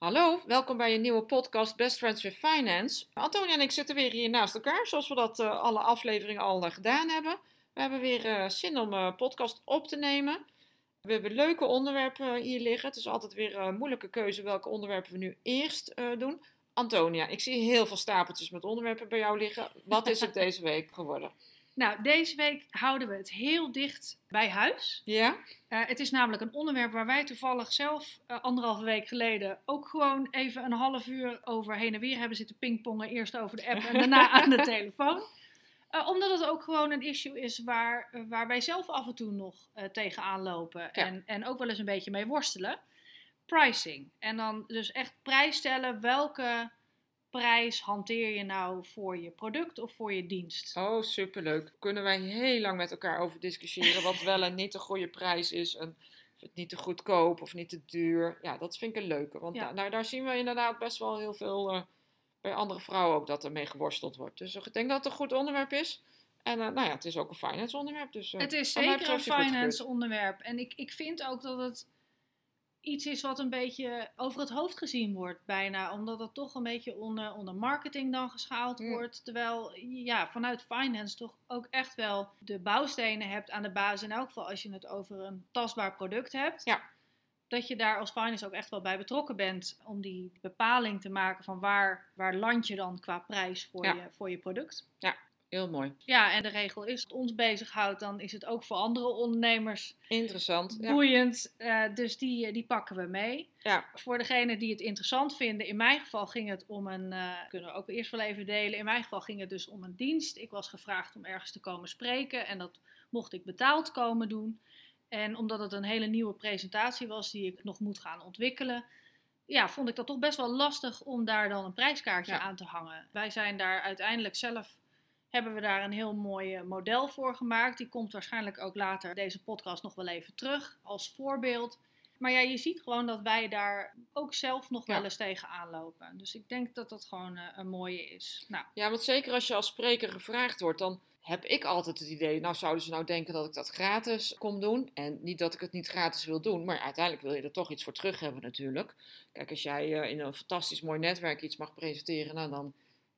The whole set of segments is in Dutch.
Hallo, welkom bij een nieuwe podcast Best Friends with Finance. Antonia en ik zitten weer hier naast elkaar, zoals we dat uh, alle afleveringen al uh, gedaan hebben. We hebben weer uh, zin om een podcast op te nemen. We hebben leuke onderwerpen hier liggen. Het is altijd weer een moeilijke keuze welke onderwerpen we nu eerst doen. Antonia, ik zie heel veel stapeltjes met onderwerpen bij jou liggen. Wat is het deze week geworden? Nou, deze week houden we het heel dicht bij huis. Ja? Uh, het is namelijk een onderwerp waar wij toevallig zelf uh, anderhalve week geleden ook gewoon even een half uur over heen en weer hebben zitten pingpongen. Eerst over de app en daarna aan de telefoon. Uh, omdat het ook gewoon een issue is waar, waar wij zelf af en toe nog tegenaan lopen. Ja. En, en ook wel eens een beetje mee worstelen. Pricing. En dan dus echt prijs stellen welke prijs hanteer je nou voor je product of voor je dienst? Oh, superleuk. Kunnen wij heel lang met elkaar over discussiëren wat wel en niet een goede prijs is en of het niet te goedkoop of niet te duur. Ja, dat vind ik een leuke. Want ja. daar, daar zien we inderdaad best wel heel veel uh, bij andere vrouwen ook dat er mee geworsteld wordt. Dus ik denk dat het een goed onderwerp is. En uh, nou ja, het is ook een finance onderwerp. Dus, uh, het is zeker een finance onderwerp. En ik, ik vind ook dat het iets is wat een beetje over het hoofd gezien wordt, bijna. Omdat het toch een beetje onder, onder marketing dan geschaald mm. wordt. Terwijl ja, vanuit finance toch ook echt wel de bouwstenen hebt aan de basis. In elk geval als je het over een tastbaar product hebt. Ja. Dat je daar als finance ook echt wel bij betrokken bent om die bepaling te maken van waar, waar land je dan qua prijs voor, ja. je, voor je product. Ja, Heel mooi. Ja, en de regel is, als het ons bezighoudt, dan is het ook voor andere ondernemers interessant. Boeiend. Ja. Uh, dus die, die pakken we mee. Ja. Voor degenen die het interessant vinden, in mijn geval ging het om een, uh, kunnen we ook eerst wel even delen. In mijn geval ging het dus om een dienst. Ik was gevraagd om ergens te komen spreken en dat mocht ik betaald komen doen. En omdat het een hele nieuwe presentatie was die ik nog moet gaan ontwikkelen, ja, vond ik dat toch best wel lastig om daar dan een prijskaartje ja. aan te hangen. Wij zijn daar uiteindelijk zelf hebben we daar een heel mooi model voor gemaakt. Die komt waarschijnlijk ook later deze podcast nog wel even terug als voorbeeld. Maar ja, je ziet gewoon dat wij daar ook zelf nog ja. wel eens tegenaan lopen. Dus ik denk dat dat gewoon uh, een mooie is. Nou. Ja, want zeker als je als spreker gevraagd wordt, dan heb ik altijd het idee, nou zouden ze nou denken dat ik dat gratis kom doen. En niet dat ik het niet gratis wil doen, maar uiteindelijk wil je er toch iets voor terug hebben natuurlijk. Kijk, als jij uh, in een fantastisch mooi netwerk iets mag presenteren, nou dan,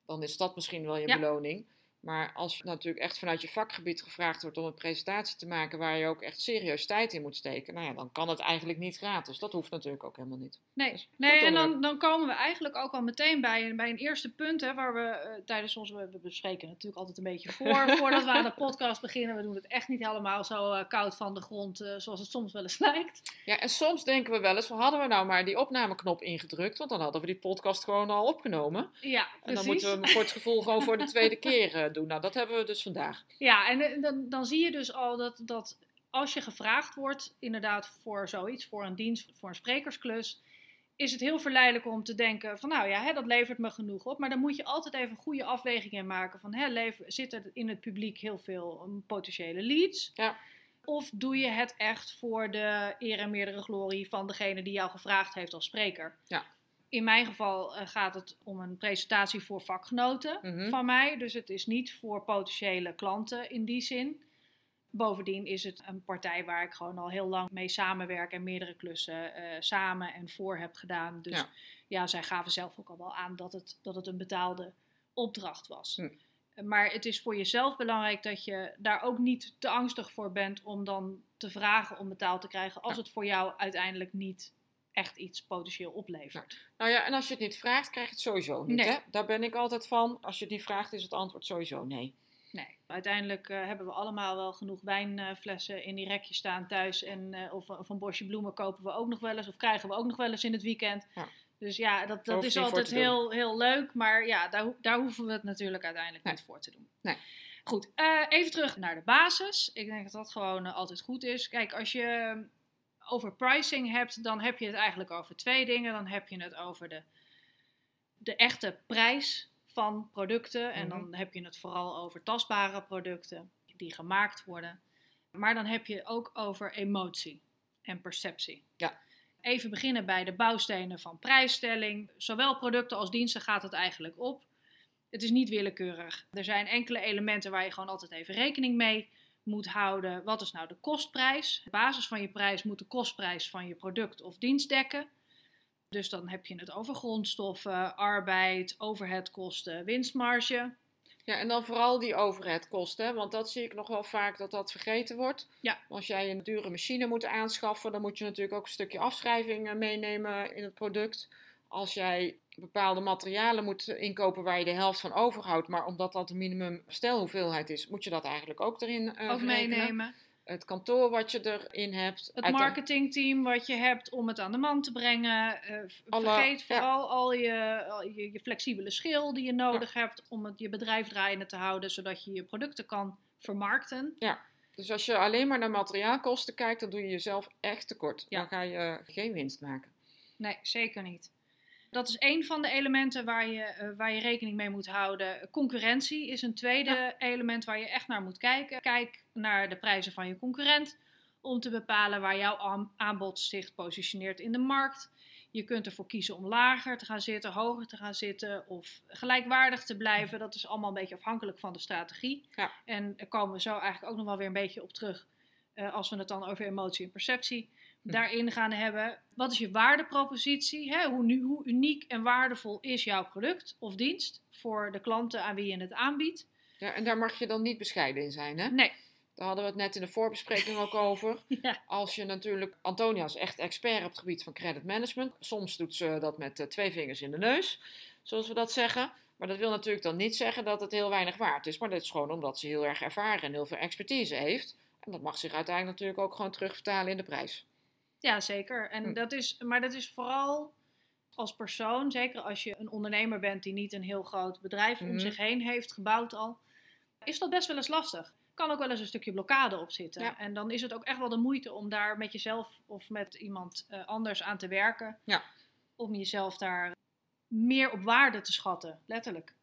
dan is dat misschien wel je ja. beloning. Maar als je natuurlijk echt vanuit je vakgebied gevraagd wordt om een presentatie te maken waar je ook echt serieus tijd in moet steken, nou ja, dan kan het eigenlijk niet gratis. Dat hoeft natuurlijk ook helemaal niet. Nee, dus nee en dan, dan komen we eigenlijk ook al meteen bij, bij een eerste punt, hè, waar we uh, tijdens ons, we, bespreken natuurlijk altijd een beetje voor, voordat we aan de podcast beginnen. We doen het echt niet helemaal zo uh, koud van de grond, uh, zoals het soms wel eens lijkt. Ja, en soms denken we wel eens, hadden we nou maar die opnameknop ingedrukt, want dan hadden we die podcast gewoon al opgenomen. Ja, precies. En dan moeten we hem voor het gevoel gewoon voor de tweede keer doen. Nou, dat hebben we dus vandaag. Ja, en dan, dan zie je dus al dat, dat als je gevraagd wordt, inderdaad voor zoiets, voor een dienst, voor een sprekersklus, is het heel verleidelijk om te denken van nou ja, hè, dat levert me genoeg op. Maar dan moet je altijd even goede afweging in maken van hè, lever, zit er in het publiek heel veel um, potentiële leads? Ja. Of doe je het echt voor de eer en meerdere glorie van degene die jou gevraagd heeft als spreker? Ja. In mijn geval uh, gaat het om een presentatie voor vakgenoten Mhm. van mij. Dus het is niet voor potentiële klanten in die zin. Bovendien is het een partij waar ik gewoon al heel lang mee samenwerk en meerdere klussen uh, samen en voor heb gedaan. Dus ja. ja. zij gaven zelf ook al wel aan dat het, dat het een betaalde opdracht was. Hm. Maar het is voor jezelf belangrijk dat je daar ook niet te angstig voor bent om dan te vragen om betaald te krijgen als ja. het voor jou uiteindelijk niet echt iets potentieel oplevert. Nou ja, en als je het niet vraagt, krijg je het sowieso niet. Nee. Hè? Daar ben ik altijd van. Als je die vraagt, is het antwoord sowieso nee. Nee, uiteindelijk uh, hebben we allemaal wel genoeg wijnflessen uh, in die rekjes staan thuis. En, uh, of, of, een bosje bloemen kopen we ook nog wel eens. Of krijgen we ook nog wel eens in het weekend. Ja. Dus ja, dat, dat is altijd heel, heel leuk. Maar ja, daar, daar hoeven we het natuurlijk uiteindelijk nee. niet voor te doen. Nee. Goed, eh, even terug naar de basis. Ik denk dat dat gewoon eh, altijd goed is. Kijk, als je over pricing hebt, dan heb je het eigenlijk over twee dingen. Dan heb je het over de, de echte prijs van producten. En Mhm. dan heb je het vooral over tastbare producten die gemaakt worden. Maar dan heb je ook over emotie en perceptie. Ja. Even beginnen bij de bouwstenen van prijsstelling. Zowel producten als diensten gaat het eigenlijk op. Het is niet willekeurig. Er zijn enkele elementen waar je gewoon altijd even rekening mee moet houden. Wat is nou de kostprijs? De basis van je prijs moet de kostprijs van je product of dienst dekken. Dus dan heb je het over grondstoffen, arbeid, overheadkosten, winstmarge. Ja, en dan vooral die overheadkosten, want dat zie ik nog wel vaak dat dat vergeten wordt. Ja. Als jij een dure machine moet aanschaffen, dan moet je natuurlijk ook een stukje afschrijving eh, meenemen in het product. Als jij bepaalde materialen moet inkopen waar je de helft van overhoudt, maar omdat dat de minimum bestelhoeveelheid is, moet je dat eigenlijk ook erin verrekenen. meenemen. Het kantoor wat je erin hebt. Het marketingteam wat je hebt om het aan de man te brengen. Eh, Alle- vergeet ja. vooral al, je, al je, je flexibele schil die je nodig hebt om het, je bedrijf draaiende te houden, zodat je je producten kan vermarkten. Dus als je alleen maar naar materiaalkosten kijkt, dan doe je jezelf echt tekort. Ja. Dan ga je geen winst maken. Nee, zeker niet. Dat is één van de elementen waar je, eh, waar je rekening mee moet houden. Concurrentie is een tweede element waar je echt naar moet kijken. Kijk naar de prijzen van je concurrent om te bepalen waar jouw aan- aanbod zich positioneert in de markt. Je kunt ervoor kiezen om lager te gaan zitten, hoger te gaan zitten of gelijkwaardig te blijven. Dat is allemaal een beetje afhankelijk van de strategie. Ja. En daar komen we zo eigenlijk ook nog wel weer een beetje op terug eh, als we het dan over emotie en perceptie. Daarin gaan hebben. Wat is je waardepropositie? Hè? Hoe, nu, hoe uniek en waardevol is jouw product of dienst voor de klanten aan wie je het aanbiedt? Ja, en daar mag je dan niet bescheiden in zijn, hè? Nee. Daar hadden we het net in de voorbespreking ook over. Ja. Als je natuurlijk, Antonia is echt expert op het gebied van credit management. Soms doet ze dat met eh, twee vingers in de neus, zoals we dat zeggen. Maar dat wil natuurlijk dan niet zeggen dat het heel weinig waard is. Maar dat is gewoon omdat ze heel erg ervaren en heel veel expertise heeft. En dat mag zich uiteindelijk natuurlijk ook gewoon terugvertalen in de prijs. Ja, zeker. En Hm. dat is, maar dat is vooral als persoon, zeker als je een ondernemer bent die niet een heel groot bedrijf om Mhm. zich heen heeft gebouwd al, is dat best wel eens lastig. Kan ook wel eens een stukje blokkade op zitten. Ja. En dan is het ook echt wel de moeite om daar met jezelf of met iemand eh, anders aan te werken. Ja. Om jezelf daar meer op waarde te schatten, letterlijk.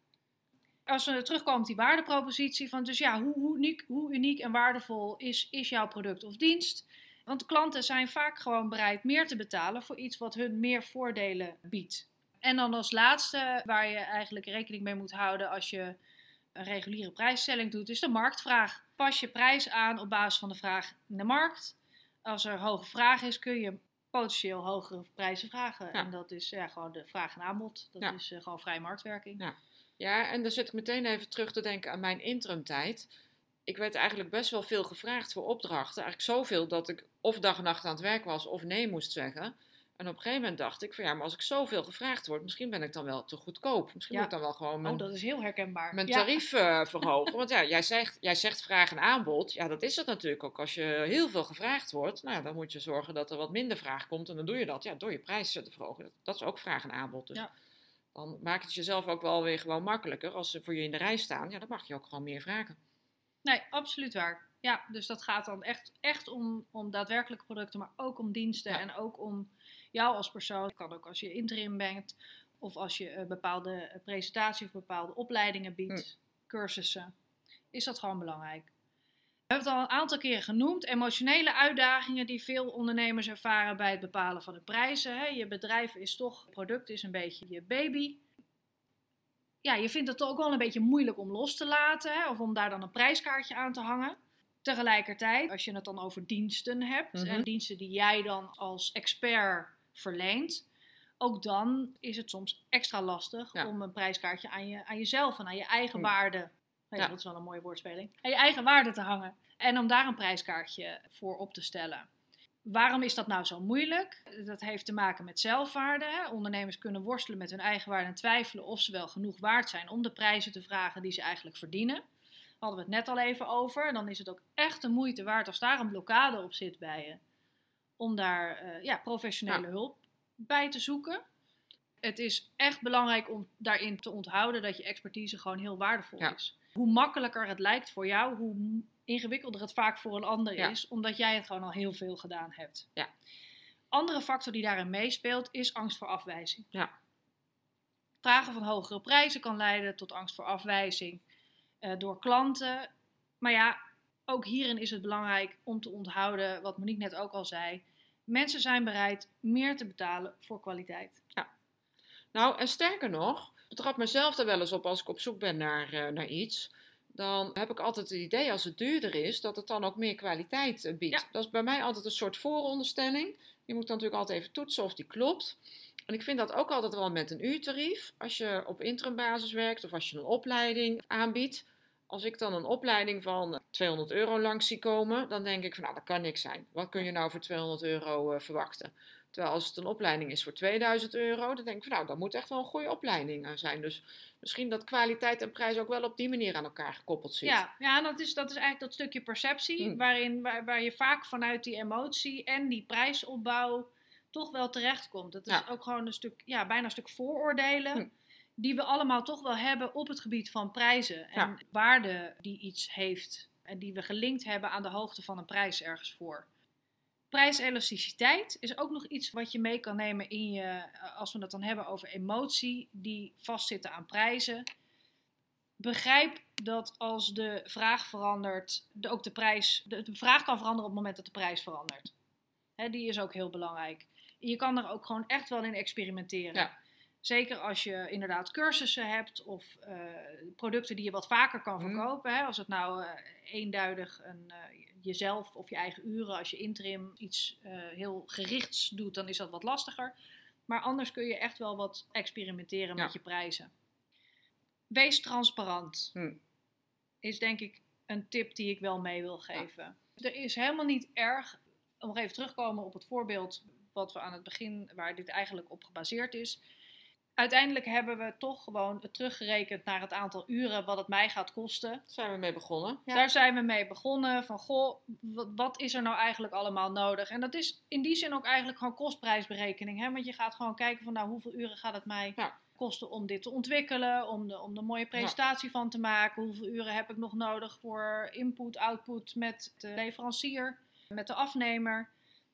Als we terugkomen op die waardepropositie, van dus ja, hoe, hoe, uniek, hoe uniek en waardevol is, is jouw product of dienst? Want klanten zijn vaak gewoon bereid meer te betalen voor iets wat hun meer voordelen biedt. En dan als laatste, waar je eigenlijk rekening mee moet houden als je een reguliere prijsstelling doet, is de marktvraag. Pas je prijs aan op basis van de vraag in de markt. Als er hoge vraag is, kun je potentieel hogere prijzen vragen. Ja. En dat is ja, gewoon de vraag en aanbod. Dat Ja. is eh, gewoon vrije marktwerking. Ja. Ja, en dan zit ik meteen even terug te denken aan mijn interimtijd. Ik werd eigenlijk best wel veel gevraagd voor opdrachten. Eigenlijk zoveel dat ik of dag en nacht aan het werk was of nee moest zeggen. En op een gegeven moment dacht ik van ja, maar als ik zoveel gevraagd word, misschien ben ik dan wel te goedkoop. Misschien Ja. moet ik dan wel gewoon mijn, Oh, dat is heel herkenbaar. mijn Ja. tarief eh, verhogen. Want ja, jij zegt, jij zegt vraag en aanbod. Ja, dat is het natuurlijk ook. Als je heel veel gevraagd wordt, nou ja, dan moet je zorgen dat er wat minder vraag komt. En dan doe je dat ja, door je prijs te verhogen. Dat, dat is ook vraag en aanbod. Dus Ja. dan maakt het jezelf ook wel weer gewoon makkelijker. Als ze voor je in de rij staan, ja, dan mag je ook gewoon meer vragen. Nee, absoluut waar. Ja, dus dat gaat dan echt, echt om, om daadwerkelijke producten, maar ook om diensten Ja. en ook om jou als persoon. Het kan ook als je interim bent of als je een bepaalde eh, presentatie of bepaalde opleidingen biedt, cursussen. Is dat gewoon belangrijk. We hebben het al een aantal keren genoemd. Emotionele uitdagingen die veel ondernemers ervaren bij het bepalen van de prijzen. Hè. Je bedrijf is toch, het product is een beetje je baby. Ja, je vindt het toch ook wel een beetje moeilijk om los te laten hè, of om daar dan een prijskaartje aan te hangen. Tegelijkertijd, als je het dan over diensten hebt Mhm. en diensten die jij dan als expert verleent, ook dan is het soms extra lastig Ja. om een prijskaartje aan, je, aan jezelf en aan je eigen Hm. waarde, Ja. dat is wel een mooie woordspeling, aan je eigen waarde te hangen. En om daar een prijskaartje voor op te stellen. Waarom is dat nou zo moeilijk? Dat heeft te maken met zelfwaarde. Hè? Ondernemers kunnen worstelen met hun eigen waarde en twijfelen of ze wel genoeg waard zijn om de prijzen te vragen die ze eigenlijk verdienen. Hadden we het net al even over. Dan is het ook echt de moeite waard als daar een blokkade op zit bij je. Om daar eh, ja, professionele Ja. hulp bij te zoeken. Het is echt belangrijk om daarin te onthouden dat je expertise gewoon heel waardevol Ja. is. Hoe makkelijker het lijkt voor jou, hoe ingewikkelder het vaak voor een ander Ja. is, omdat jij het gewoon al heel veel gedaan hebt. Ja. Andere factor die daarin meespeelt is angst voor afwijzing. Ja. Vragen van hogere prijzen kan leiden tot angst voor afwijzing eh, door klanten. Maar ja, ook hierin is het belangrijk om te onthouden, wat Monique net ook al zei. Mensen zijn bereid meer te betalen voor kwaliteit. Nou, en sterker nog, ik betrap mezelf er wel eens op als ik op zoek ben naar, eh, naar iets. Dan heb ik altijd het idee, als het duurder is, dat het dan ook meer kwaliteit eh, biedt. Ja. Dat is bij mij altijd een soort vooronderstelling. Die moet dan natuurlijk altijd even toetsen of die klopt. En ik vind dat ook altijd wel met een uurtarief. Als je op interimbasis werkt of als je een opleiding aanbiedt. Als ik dan een opleiding van 200 euro langs zie komen, dan denk ik van nou, dat kan niks zijn. Wat kun je nou voor 200 euro eh, verwachten? Terwijl als het een opleiding is voor 2000 euro, dan denk ik van nou, dat moet echt wel een goede opleiding eh, zijn. Dus misschien dat kwaliteit en prijs ook wel op die manier aan elkaar gekoppeld zit. Ja, ja en dat is, dat is eigenlijk dat stukje perceptie, Hmm. waarin, waar, waar je vaak vanuit die emotie en die prijsopbouw toch wel terechtkomt. Het is Ja. ook gewoon een stuk, ja, bijna een stuk vooroordelen. Hm. Die we allemaal toch wel hebben op het gebied van prijzen en Ja. waarde die iets heeft. En die we gelinkt hebben aan de hoogte van een prijs ergens voor. Prijselasticiteit is ook nog iets wat je mee kan nemen in je, eh, als we het dan hebben over emotie, die vastzitten aan prijzen. Begrijp dat als de vraag verandert, de, ook de prijs, de, vraag kan veranderen op het moment dat de prijs verandert. Die is ook heel belangrijk. Je kan er ook gewoon echt wel in experimenteren. Ja. Zeker als je inderdaad cursussen hebt of eh, producten die je wat vaker kan Mhm. verkopen. Hè? Als het nou eh, eenduidig een, eh, jezelf of je eigen uren, als je interim iets heel gerichts doet, dan is dat wat lastiger. Maar anders kun je echt wel wat experimenteren Ja. met je prijzen. Wees transparant. Hm. Is denk ik een tip die ik wel mee wil geven. Er is helemaal niet erg, om nog even terugkomen op het voorbeeld wat we aan het begin, waar dit eigenlijk op gebaseerd is. Uiteindelijk hebben we toch gewoon het teruggerekend naar het aantal uren wat het mij gaat kosten. Daar zijn we mee begonnen. Ja. Daar zijn we mee begonnen. Van goh, wat, wat is er nou eigenlijk allemaal nodig? En dat is in die zin ook eigenlijk gewoon kostprijsberekening. Hè? Want je gaat gewoon kijken van nou hoeveel uren gaat het mij Ja. kosten om dit te ontwikkelen. Om de, om de mooie presentatie van te maken. Hoeveel uren heb ik nog nodig voor input, output met de leverancier, met de afnemer.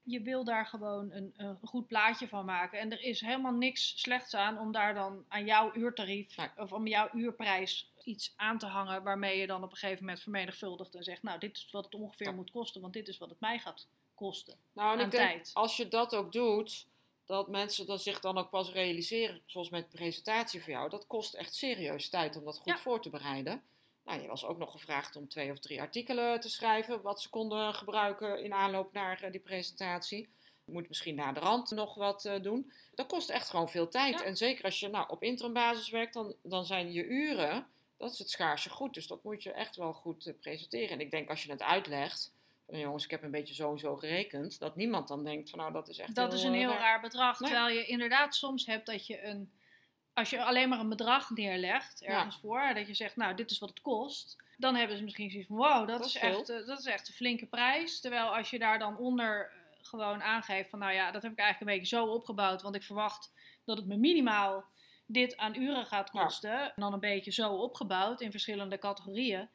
Je wil daar gewoon een, een goed plaatje van maken. En er is helemaal niks slechts aan om daar dan aan jouw uurtarief of om jouw uurprijs iets aan te hangen waarmee je dan op een gegeven moment vermenigvuldigt en zegt, nou dit is wat het ongeveer Ja. moet kosten, want dit is wat het mij gaat kosten. Nou, en aan ik denk, tijd. als je dat ook doet, dat mensen dat zich dan ook pas realiseren, zoals met de presentatie voor jou, dat kost echt serieus tijd om dat goed Ja. voor te bereiden. Nou, je was ook nog gevraagd om twee of drie artikelen te schrijven, wat ze konden gebruiken in aanloop naar eh, die presentatie. Je moet misschien na de rand nog wat eh, doen. Dat kost echt gewoon veel tijd. Ja. En zeker als je nou, op interimbasis werkt, dan, dan zijn je uren, dat is het schaarse goed. Dus dat moet je echt wel goed eh, presenteren. En ik denk als je het uitlegt, van jongens, ik heb een beetje zo en zo gerekend, dat niemand dan denkt van nou, dat is echt Dat is een heel raar. raar bedrag. Nee. Terwijl je inderdaad soms hebt dat je een. Als je alleen maar een bedrag neerlegt ergens voor, dat je zegt, nou, dit is wat het kost. Dan hebben ze misschien zoiets van, wow, dat, Dat is, echt, eh, dat is echt een flinke prijs. Terwijl als je daar dan onder eh, gewoon aangeeft van, nou ja, dat heb ik eigenlijk een beetje zo opgebouwd. Want ik verwacht dat het me minimaal dit aan uren gaat Ja. kosten. En dan een beetje zo opgebouwd in verschillende categorieën.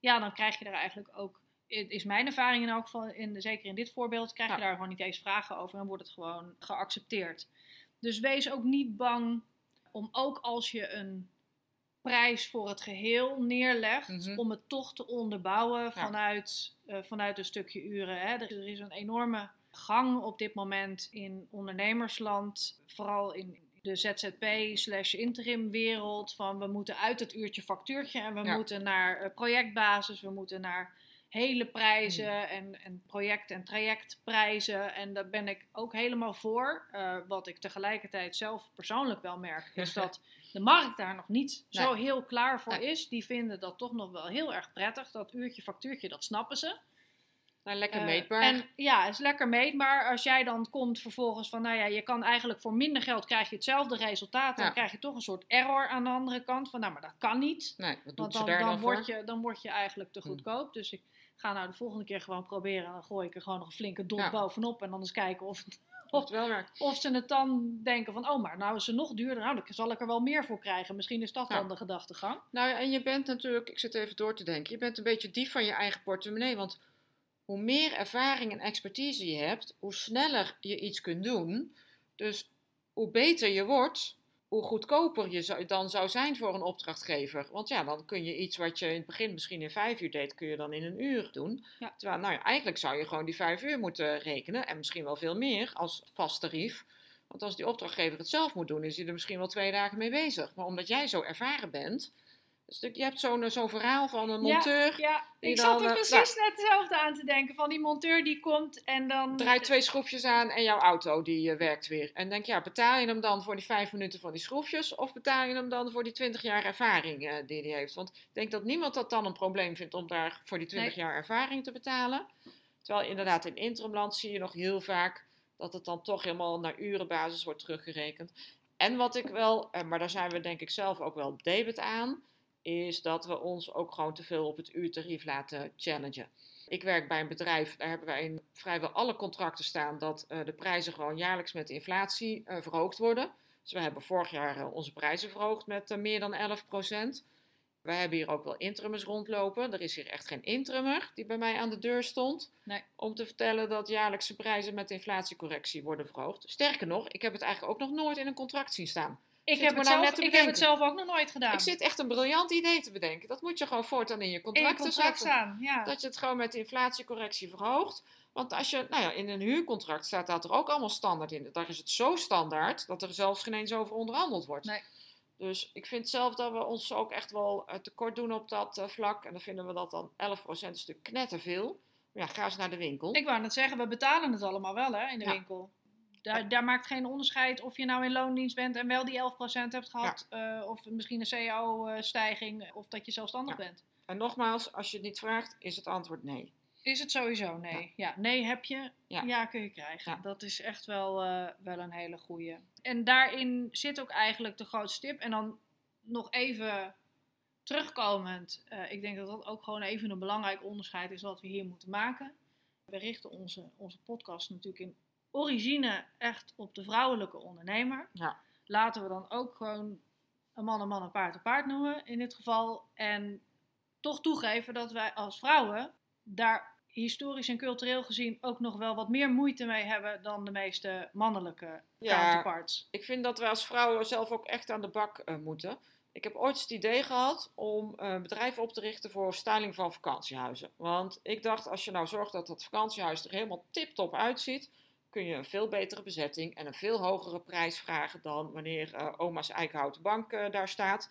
Ja, dan krijg je er eigenlijk ook is mijn ervaring in elk geval, in, zeker in dit voorbeeld, krijg je daar gewoon niet eens vragen over en wordt het gewoon geaccepteerd. Dus wees ook niet bang om ook als je een prijs voor het geheel neerlegt, Mhm. om het toch te onderbouwen vanuit, eh, vanuit een stukje uren. Hè. Er, er is een enorme gang op dit moment in ondernemersland, vooral in de ZZP slash interim wereld, van we moeten uit het uurtje factuurtje en we Ja. moeten naar eh, projectbasis, we moeten naar hele prijzen Hmm. en, en project- en trajectprijzen. En daar ben ik ook helemaal voor. Eh, wat ik tegelijkertijd zelf persoonlijk wel merk, is dat de markt daar nog niet Nee. zo heel klaar voor Nee. is. Die vinden dat toch nog wel heel erg prettig. Dat uurtje factuurtje, dat snappen ze. Nou, lekker Eh, meetbaar. En ja, is lekker meetbaar. Als jij dan komt vervolgens van, nou ja, je kan eigenlijk voor minder geld krijg je hetzelfde resultaat. Dan Ja. krijg je toch een soort error aan de andere kant. Van, nou, maar dat kan niet. nee, wat doet Want ze dan, daar dan, dan, word je, dan word je eigenlijk te Hm. goedkoop. Dus ik ga nou de volgende keer gewoon proberen. En dan gooi ik er gewoon nog een flinke dot Ja. bovenop. En dan eens kijken of, Of het wel werkt. Of ze het dan denken van, oh, maar nou is ze nog duurder. Nou, dan zal ik er wel meer voor krijgen. Misschien is dat dan de gedachtegang. Nou ja, en je bent natuurlijk, ik zit even door te denken, je bent een beetje dief van je eigen portemonnee. Want hoe meer ervaring en expertise je hebt, hoe sneller je iets kunt doen. Dus hoe beter je wordt, hoe goedkoper je dan zou zijn voor een opdrachtgever. Want ja, dan kun je iets wat je in het begin misschien in vijf uur deed, kun je dan in een uur doen. Ja. Terwijl, nou ja, eigenlijk zou je gewoon die vijf uur moeten rekenen. En misschien wel veel meer als vast tarief. Want als die opdrachtgever het zelf moet doen, is hij er misschien wel twee dagen mee bezig. Maar omdat jij zo ervaren bent. Dus je hebt zo'n zo'n verhaal van een monteur. Ja, die ik dan, zat er eh, precies net hetzelfde aan te denken. Van die monteur die komt en dan... draait twee schroefjes aan en jouw auto die eh, werkt weer. En denk, ja, betaal je hem dan voor die vijf minuten van die schroefjes? Of betaal je hem dan voor die twintig jaar ervaring eh, die hij heeft? Want ik denk dat niemand dat dan een probleem vindt om daar voor die twintig jaar ervaring te betalen. Terwijl inderdaad in interimland zie je nog heel vaak dat het dan toch helemaal naar urenbasis wordt teruggerekend. En wat ik wel, eh, maar daar zijn we denk ik zelf ook wel debet aan, is dat we ons ook gewoon te veel op het uurtarief laten challengen. Ik werk bij een bedrijf, daar hebben wij in vrijwel alle contracten staan dat eh, de prijzen gewoon jaarlijks met de inflatie eh, verhoogd worden. Dus we hebben vorig jaar eh, onze prijzen verhoogd met meer dan 11% Wij hebben hier ook wel interimers rondlopen. Er is hier echt geen interimmer die bij mij aan de deur stond. Nee. Om te vertellen dat jaarlijkse prijzen met inflatiecorrectie worden verhoogd. Sterker nog, ik heb het eigenlijk ook nog nooit in een contract zien staan. Ik, heb het nou zelf, ik heb het zelf ook nog nooit gedaan. Ik zit echt een briljant idee te bedenken. Dat moet je gewoon voortaan in je in je contracten contract zetten. staan. Ja. Dat je het gewoon met de inflatiecorrectie verhoogt. Want als je, nou ja, in een huurcontract staat dat er ook allemaal standaard in. Daar is het zo standaard dat er zelfs geen eens over onderhandeld wordt. Nee. Dus ik vind zelf dat we ons ook echt wel eh, tekort doen op dat eh, vlak. En dan vinden we dat dan 11% een stuk knetterveel. Maar ja, ga eens naar de winkel. Ik wou net zeggen, we betalen het allemaal wel hè, in de Ja. winkel. Daar, daar maakt geen onderscheid of je nou in loondienst bent en wel die 11% hebt gehad. eh, of misschien een CAO-stijging. Of dat je zelfstandig Ja. bent. En nogmaals, als je het niet vraagt, is het antwoord nee. Is het sowieso nee? Ja, nee heb je, ja, kun je krijgen. Dat is echt wel, eh, wel een hele goeie. En daarin zit ook eigenlijk de grootste tip. En dan nog even terugkomend. eh, ik denk dat dat ook gewoon even een belangrijk onderscheid is wat we hier moeten maken. We richten onze, onze podcast natuurlijk in origine echt op de vrouwelijke ondernemer. Ja. Laten we dan ook gewoon een man een man, een paard een paard noemen in dit geval. En toch toegeven dat wij als vrouwen daar historisch en cultureel gezien ook nog wel wat meer moeite mee hebben dan de meeste mannelijke Ja. counterparts. Ik vind dat we als vrouwen zelf ook echt aan de bak eh, moeten. Ik heb ooit het idee gehad om een bedrijf op te richten voor styling van vakantiehuizen. Want ik dacht, als je nou zorgt dat dat vakantiehuis er helemaal tip-top uitziet, kun je een veel betere bezetting en een veel hogere prijs vragen dan wanneer eh, oma's eikenhouten bank eh, daar staat.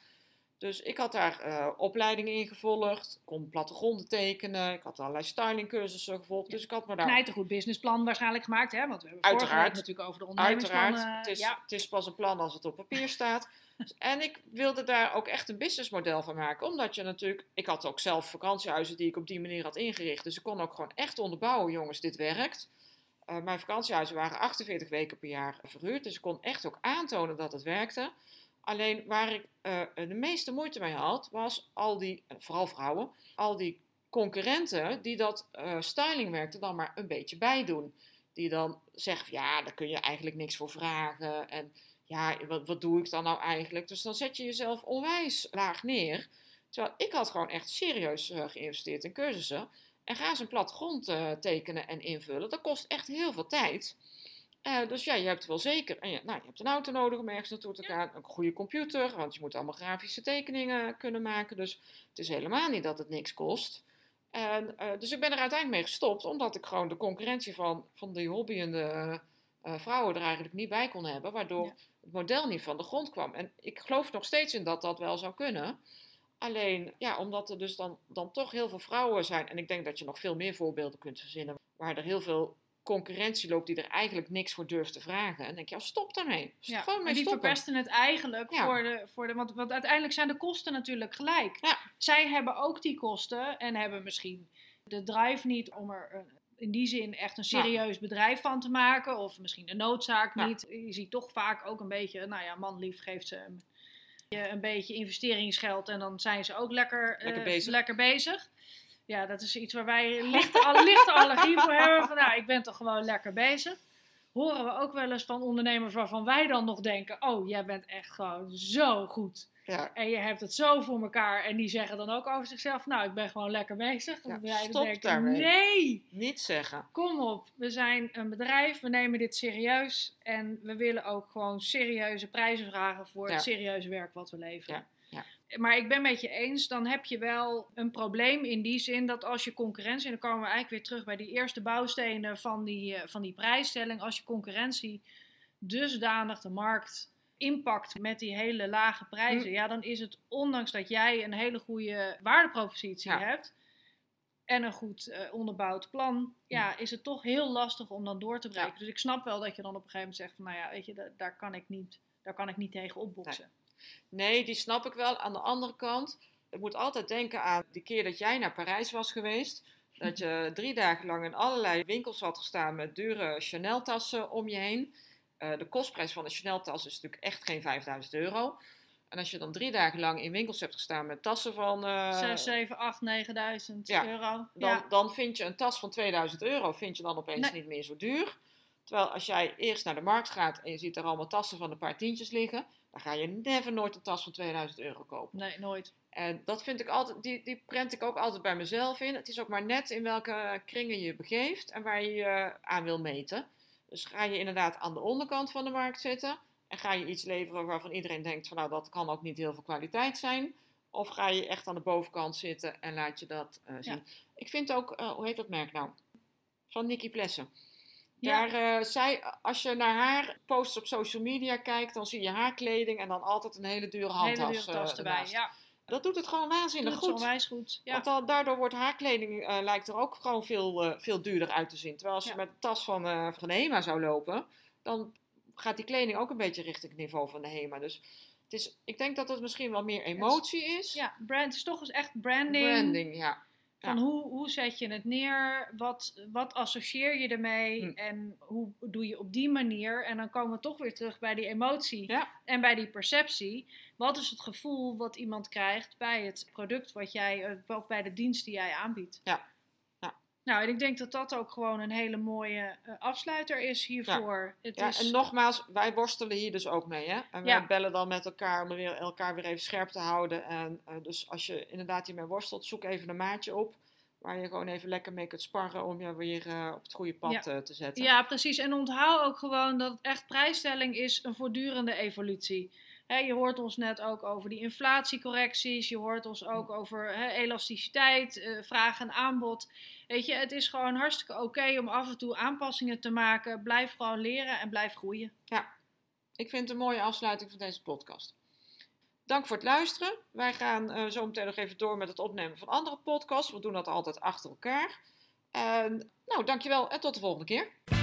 Dus ik had daar eh, opleidingen in gevolgd, kon plattegronden tekenen, ik had allerlei stylingcursussen gevolgd. Dus ik had me daar Knijtergoed businnesplan waarschijnlijk gemaakt, hè? Want we hebben Uiteraard. natuurlijk over de ondernemingsplan. Uiteraard, het, is, ja, het is pas een plan als het op papier staat. Dus- en ik wilde daar ook echt een businessmodel van maken. Omdat je natuurlijk, ik had ook zelf vakantiehuizen die ik op die manier had ingericht. Dus ik kon ook gewoon echt onderbouwen, jongens, dit werkt. Eh, mijn vakantiehuizen waren 48 weken per jaar verhuurd. Dus ik kon echt ook aantonen dat het werkte. Alleen waar ik eh, de meeste moeite mee had, was al die, eh, vooral vrouwen, al die concurrenten die dat eh stylingwerk er dan maar een beetje bij doen. Die dan zeggen, ja, daar kun je eigenlijk niks voor vragen. En ja, wat, wat doe ik dan nou eigenlijk? Dus dan zet je jezelf onwijs laag neer. Terwijl ik had gewoon echt serieus geïnvesteerd in cursussen. En ga eens een plattegrond eh, tekenen en invullen. Dat kost echt heel veel tijd. Eh, dus ja, je hebt wel zeker. En ja, nou, je hebt een auto nodig om ergens naartoe te gaan. Een goede computer, want je moet allemaal grafische tekeningen kunnen maken. Dus het is helemaal niet dat het niks kost. En, eh, dus ik ben er uiteindelijk mee gestopt, omdat ik gewoon de concurrentie van, van die hobbyende vrouwen er eigenlijk niet bij kon hebben. Waardoor Ja. het model niet van de grond kwam. En ik geloof nog steeds in dat dat wel zou kunnen. Alleen, ja, omdat er dus dan, dan toch heel veel vrouwen zijn. En ik denk dat je nog veel meer voorbeelden kunt verzinnen. Waar er heel veel concurrentie loopt die er eigenlijk niks voor durft te vragen. En dan denk je, ja, stop daarmee. Stop ja. gewoon mee die stoppen. verpesten het eigenlijk Ja. voor, de, voor de. Want, want uiteindelijk zijn de kosten natuurlijk gelijk. Ja. Zij hebben ook die kosten en hebben misschien de drive niet om er in die zin echt een serieus bedrijf van te maken. Of misschien de noodzaak niet. Je ziet toch vaak ook een beetje, nou ja, man lief geeft ze een, een beetje investeringsgeld en dan zijn ze ook lekker, eh, Lekker bezig. lekker bezig. Ja, dat is iets waar wij lichte, alle, lichte allergie voor hebben. Van, nou, ik ben toch gewoon lekker bezig. horen we ook wel eens van ondernemers waarvan wij dan nog denken: oh, jij bent echt gewoon zo goed. Ja. En je hebt het zo voor elkaar. En die zeggen dan ook over zichzelf: Nou, ik ben gewoon lekker bezig. Ja, stop denken, daarmee. Nee, Niet zeggen. kom op. We zijn een bedrijf, we nemen dit serieus. En we willen ook gewoon serieuze prijzen vragen voor Ja. het serieuze werk wat we leveren. Ja, Maar ik ben met je eens, dan heb je wel een probleem in die zin dat als je concurrentie, en dan komen we eigenlijk weer terug bij die eerste bouwstenen van die, eh, van die prijsstelling, als je concurrentie dusdanig de markt impact met die hele lage prijzen, Hm. ja, dan is het, ondanks dat jij een hele goede waardepropositie Ja. hebt en een goed eh, onderbouwd plan, ja, is het toch heel lastig om dan door te breken. Ja. Dus ik snap wel dat je dan op een gegeven moment zegt van, nou ja, weet je, da- daar kan ik niet, daar kan ik niet tegen opboksen. Nee, die snap ik wel. Aan de andere kant, ik moet altijd denken aan die keer dat jij naar Parijs was geweest. Dat je drie dagen lang in allerlei winkels had gestaan met dure Chanel-tassen om je heen. Eh, de kostprijs van een Chanel-tas is natuurlijk echt geen 5000 euro. En als je dan drie dagen lang in winkels hebt gestaan met tassen van... eh, 6, 7, 8, 9000 ja, euro. dan, ja. dan vind je een tas van 2000 euro vind je dan opeens Nee. niet meer zo duur. Terwijl als jij eerst naar de markt gaat en je ziet er allemaal tassen van een paar tientjes liggen, dan ga je never nooit een tas van 2000 euro kopen. Nee, nooit. En dat vind ik altijd, die, die prent ik ook altijd bij mezelf in. Het is ook maar net in welke kringen je je begeeft en waar je je aan wil meten. Dus ga je inderdaad aan de onderkant van de markt zitten en ga je iets leveren waarvan iedereen denkt van nou dat kan ook niet heel veel kwaliteit zijn. Of ga je echt aan de bovenkant zitten en laat je dat eh, zien. Ja. Ik vind ook, eh, hoe heet dat merk nou? Van Nikki Plessen. Ja. Daar, eh, zij, als je naar haar posts op social media kijkt, dan zie je haar kleding en dan altijd een hele dure handtas. Hele dure tas erbij. Ja, Dat doet het gewoon waanzinnig goed. onwijs goed. Ja. Want dan, daardoor wordt haar kleding eh, lijkt er ook gewoon veel, eh, veel duurder uit te zien. Terwijl als je met een tas van, eh, van de HEMA zou lopen, dan gaat die kleding ook een beetje richting het niveau van de HEMA. Dus het is, ik denk dat het misschien wel meer emotie is. ja, brand het is toch eens echt branding. Branding, ja. Van Ja. hoe, hoe zet je het neer? Wat, wat associeer je ermee? Hm. En hoe doe je op die manier? En dan komen we toch weer terug bij die emotie Ja. en bij die perceptie. Wat is het gevoel wat iemand krijgt bij het product wat jij, eh, of bij de dienst die jij aanbiedt? Ja. Nou, en ik denk dat dat ook gewoon een hele mooie eh, afsluiter is hiervoor. Het Ja, is, en nogmaals, wij worstelen hier dus ook mee. Hè? En wij Ja. bellen dan met elkaar om weer, elkaar weer even scherp te houden. En eh, dus als je inderdaad hiermee worstelt, zoek even een maatje op. Waar je gewoon even lekker mee kunt sparren om je weer eh, op het goede pad te zetten. Ja, precies. En onthoud ook gewoon dat echt prijsstelling is een voortdurende evolutie. Je hoort ons net ook over die inflatiecorrecties. Je hoort ons ook over hè, elasticiteit, eh, vraag en aanbod. Weet je, het is gewoon hartstikke oké om af en toe aanpassingen te maken. Blijf gewoon leren en blijf groeien. Ik vind het een mooie afsluiting van deze podcast. Dank voor het luisteren. Wij gaan eh, zo meteen nog even door met het opnemen van andere podcasts. We doen dat altijd achter elkaar. En, nou, dankjewel en tot de volgende keer.